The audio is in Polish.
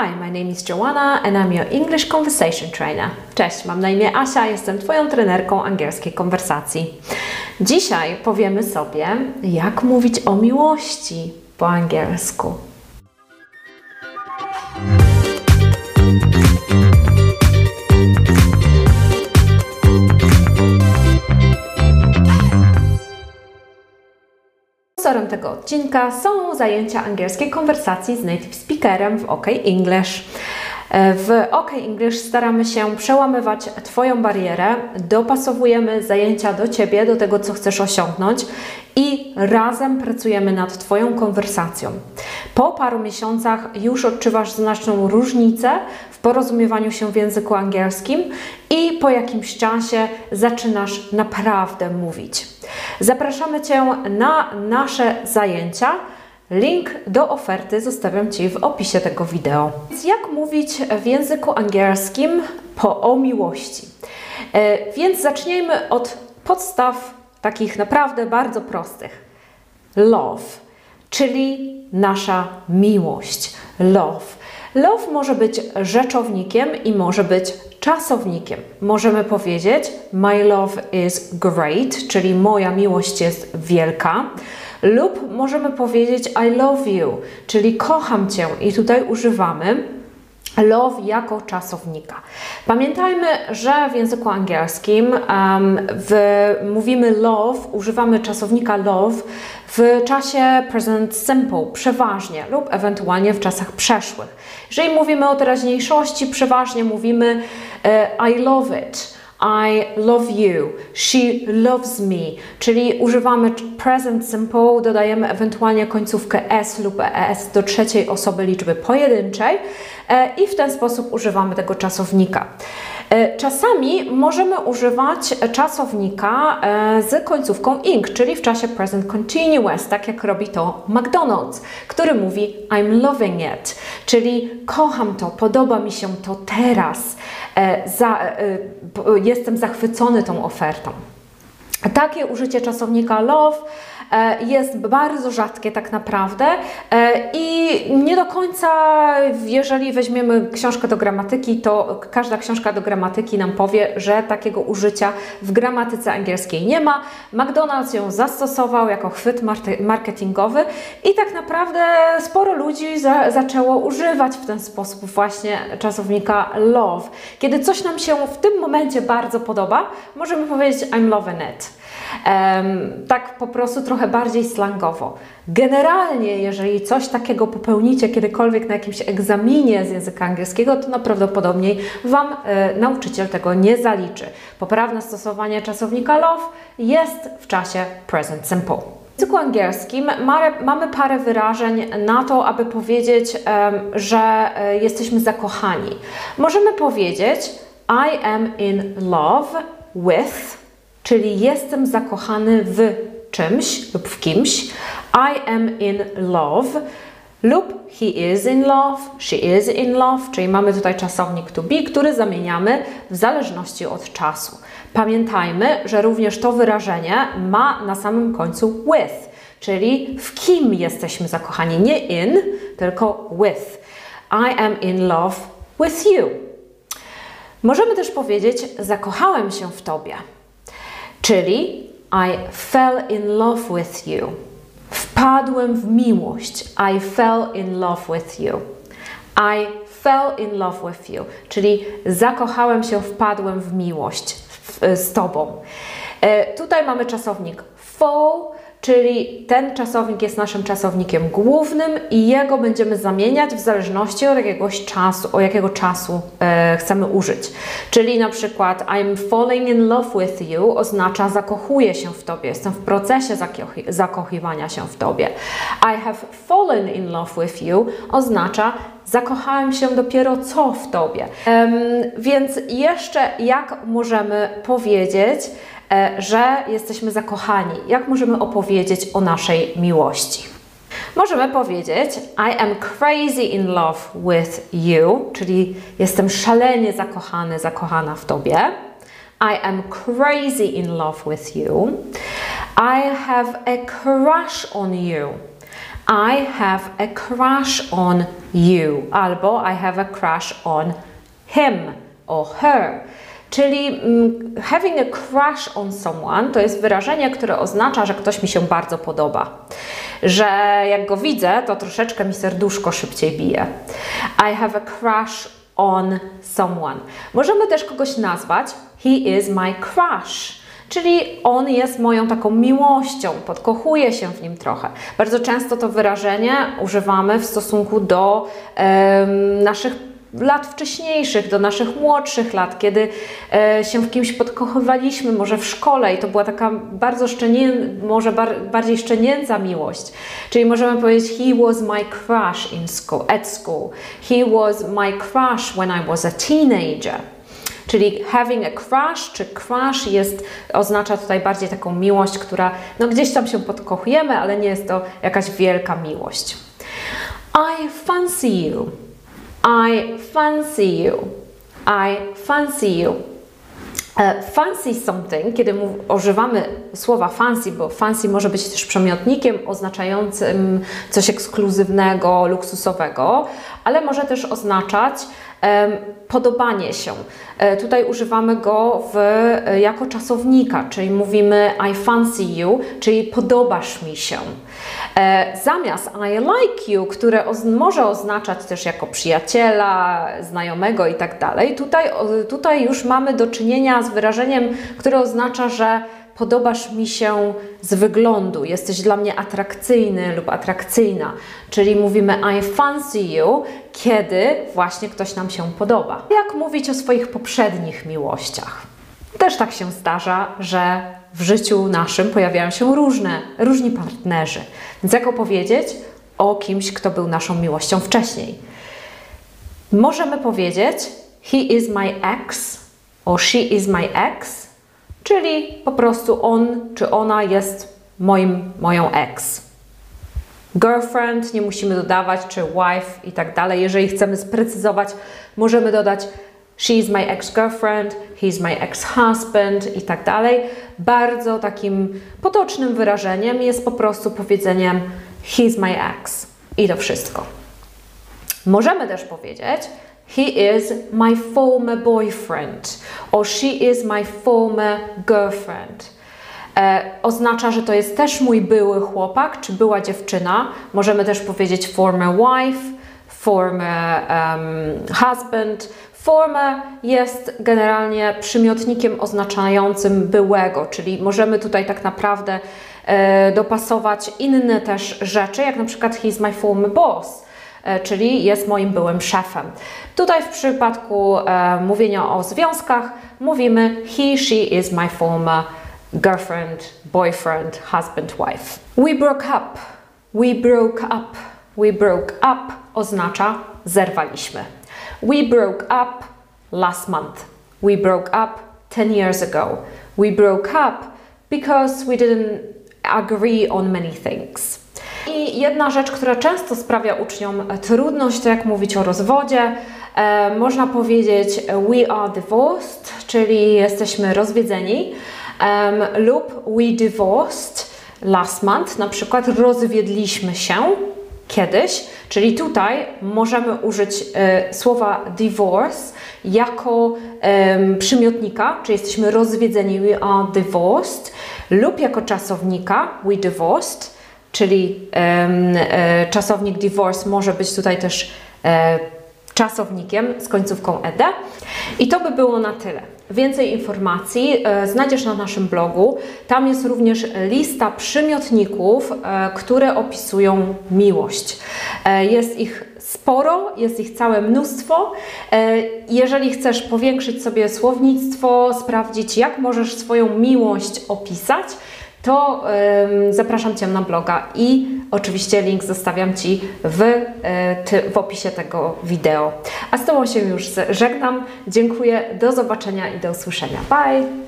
Hi, my name is Joanna and I'm your English Conversation Trainer. Cześć, mam na imię Asia, jestem Twoją trenerką angielskiej konwersacji. Dzisiaj powiemy sobie, jak mówić o miłości po angielsku. Tego odcinka są zajęcia angielskiej konwersacji z native speakerem w OK English. W OK English staramy się przełamywać Twoją barierę, dopasowujemy zajęcia do Ciebie, do tego, co chcesz osiągnąć i razem pracujemy nad Twoją konwersacją. Po paru miesiącach już odczuwasz znaczną różnicę w porozumiewaniu się w języku angielskim i po jakimś czasie zaczynasz naprawdę mówić. Zapraszamy Cię na nasze zajęcia. Link do oferty zostawiam Ci w opisie tego wideo. Jak mówić w języku angielskim po o miłości? E, więc zacznijmy od podstaw takich naprawdę bardzo prostych. Love, czyli nasza miłość. Love. Love może być rzeczownikiem i może być czasownikiem. Możemy powiedzieć My love is great, czyli moja miłość jest wielka. Lub możemy powiedzieć I love you, czyli kocham Cię i tutaj używamy love jako czasownika. Pamiętajmy, że w języku angielskim um, w, mówimy love, używamy czasownika love w czasie present simple przeważnie lub ewentualnie w czasach przeszłych. Jeżeli mówimy o teraźniejszości, przeważnie mówimy uh, I love it. I love you, she loves me, czyli używamy present simple, dodajemy ewentualnie końcówkę s lub es do trzeciej osoby liczby pojedynczej e, i w ten sposób używamy tego czasownika. E, czasami możemy używać czasownika e, z końcówką ing, czyli w czasie present continuous, tak jak robi to McDonald's, który mówi I'm loving it, czyli kocham to, podoba mi się to teraz, za, jestem zachwycony tą ofertą. Takie użycie czasownika love E, jest bardzo rzadkie tak naprawdę e, i nie do końca, jeżeli weźmiemy książkę do gramatyki, to każda książka do gramatyki nam powie, że takiego użycia w gramatyce angielskiej nie ma. McDonald's ją zastosował jako chwyt marketingowy i tak naprawdę sporo ludzi za, zaczęło używać w ten sposób właśnie czasownika love. Kiedy coś nam się w tym momencie bardzo podoba, możemy powiedzieć I'm loving it. Um, tak po prostu trochę bardziej slangowo. Generalnie, jeżeli coś takiego popełnicie kiedykolwiek na jakimś egzaminie z języka angielskiego, to najprawdopodobniej Wam e, nauczyciel tego nie zaliczy. Poprawne stosowanie czasownika love jest w czasie present simple. W języku angielskim mamy parę wyrażeń na to, aby powiedzieć, że e, jesteśmy zakochani. Możemy powiedzieć I am in love with czyli jestem zakochany w czymś lub w kimś. I am in love lub he is in love, she is in love, czyli mamy tutaj czasownik to be, który zamieniamy w zależności od czasu. Pamiętajmy, że również to wyrażenie ma na samym końcu with, czyli w kim jesteśmy zakochani. Nie in, tylko with. I am in love with you. Możemy też powiedzieć: Zakochałem się w tobie. Czyli I fell in love with you. Wpadłem w miłość. I fell in love with you. I fell in love with you. Czyli zakochałem się, wpadłem w miłość z Tobą. E, tutaj mamy czasownik fall, czyli ten czasownik jest naszym czasownikiem głównym i jego będziemy zamieniać w zależności od jakiegoś czasu, o jakiego czasu e, chcemy użyć. Czyli na przykład I'm falling in love with you oznacza zakochuję się w Tobie, jestem w procesie zakochiwania się w Tobie. I have fallen in love with you oznacza zakochałem się dopiero co w Tobie. Um, więc jeszcze jak możemy powiedzieć, że jesteśmy zakochani. Jak możemy opowiedzieć o naszej miłości? Możemy powiedzieć I am crazy in love with you, czyli jestem szalenie zakochany, zakochana w Tobie. I am crazy in love with you. I have a crush on you. I have a crush on you albo I have a crush on him or her. Czyli mm, having a crush on someone to jest wyrażenie, które oznacza, że ktoś mi się bardzo podoba. Że jak go widzę, to troszeczkę mi serduszko szybciej bije. I have a crush on someone. Możemy też kogoś nazwać he is my crush. Czyli on jest moją taką miłością, podkochuję się w nim trochę. Bardzo często to wyrażenie używamy w stosunku do um, naszych lat wcześniejszych, do naszych młodszych lat, kiedy e, się w kimś podkochywaliśmy, może w szkole i to była taka bardzo szczenię, może bar, bardziej szczenięca miłość. Czyli możemy powiedzieć he was my crush in school, at school. He was my crush when I was a teenager. Czyli having a crush czy crush jest, oznacza tutaj bardziej taką miłość, która no gdzieś tam się podkochujemy, ale nie jest to jakaś wielka miłość. I fancy you. I fancy you. I fancy you. E, fancy something, kiedy używamy słowa fancy, bo fancy może być też przymiotnikiem oznaczającym coś ekskluzywnego, luksusowego, ale może też oznaczać podobanie się. E, tutaj używamy go w, e, jako czasownika, czyli mówimy I fancy you, czyli podobasz mi się. E, zamiast I like you, które może oznaczać też jako przyjaciela, znajomego i tak dalej, tutaj, tutaj już mamy do czynienia z wyrażeniem, które oznacza, że podobasz mi się z wyglądu, jesteś dla mnie atrakcyjny lub atrakcyjna. Czyli mówimy I fancy you, kiedy właśnie ktoś nam się podoba. Jak mówić o swoich poprzednich miłościach? Też tak się zdarza, że w życiu naszym pojawiają się różne, różni partnerzy. Więc jak opowiedzieć o kimś, kto był naszą miłością wcześniej? Możemy powiedzieć he is my ex or she is my ex czyli po prostu on czy ona jest moim, moją ex. Girlfriend nie musimy dodawać, czy wife i tak dalej. Jeżeli chcemy sprecyzować, możemy dodać she is my ex-girlfriend, he is my ex-husband i tak dalej. Bardzo takim potocznym wyrażeniem jest po prostu powiedzeniem he is my ex i to wszystko. Możemy też powiedzieć He is my former boyfriend or she is my former girlfriend. E, oznacza, że to jest też mój były chłopak czy była dziewczyna. Możemy też powiedzieć former wife, former um, husband. Former jest generalnie przymiotnikiem oznaczającym byłego, czyli możemy tutaj tak naprawdę e, dopasować inne też rzeczy, jak na przykład he's my former boss czyli jest moim byłym szefem. Tutaj w przypadku e, mówienia o związkach mówimy he, she is my former girlfriend, boyfriend, husband, wife. We broke up. We broke up. We broke up oznacza zerwaliśmy. We broke up last month. We broke up 10 years ago. We broke up because we didn't agree on many things. I jedna rzecz, która często sprawia uczniom trudność, to jak mówić o rozwodzie. E, można powiedzieć we are divorced, czyli jesteśmy rozwiedzeni, um, lub we divorced last month, na przykład rozwiedliśmy się kiedyś, czyli tutaj możemy użyć e, słowa divorce jako e, przymiotnika, czyli jesteśmy rozwiedzeni, we are divorced, lub jako czasownika, we divorced, czyli e, czasownik divorce może być tutaj też e, czasownikiem z końcówką ed. I to by było na tyle. Więcej informacji e, znajdziesz na naszym blogu. Tam jest również lista przymiotników, które opisują miłość. Jest ich sporo, jest ich całe mnóstwo. Jeżeli chcesz powiększyć sobie słownictwo, sprawdzić, jak możesz swoją miłość opisać, to zapraszam Cię na bloga i oczywiście link zostawiam Ci w, e, w opisie tego wideo. A z Tobą się już żegnam. Dziękuję, do zobaczenia i do usłyszenia. Bye!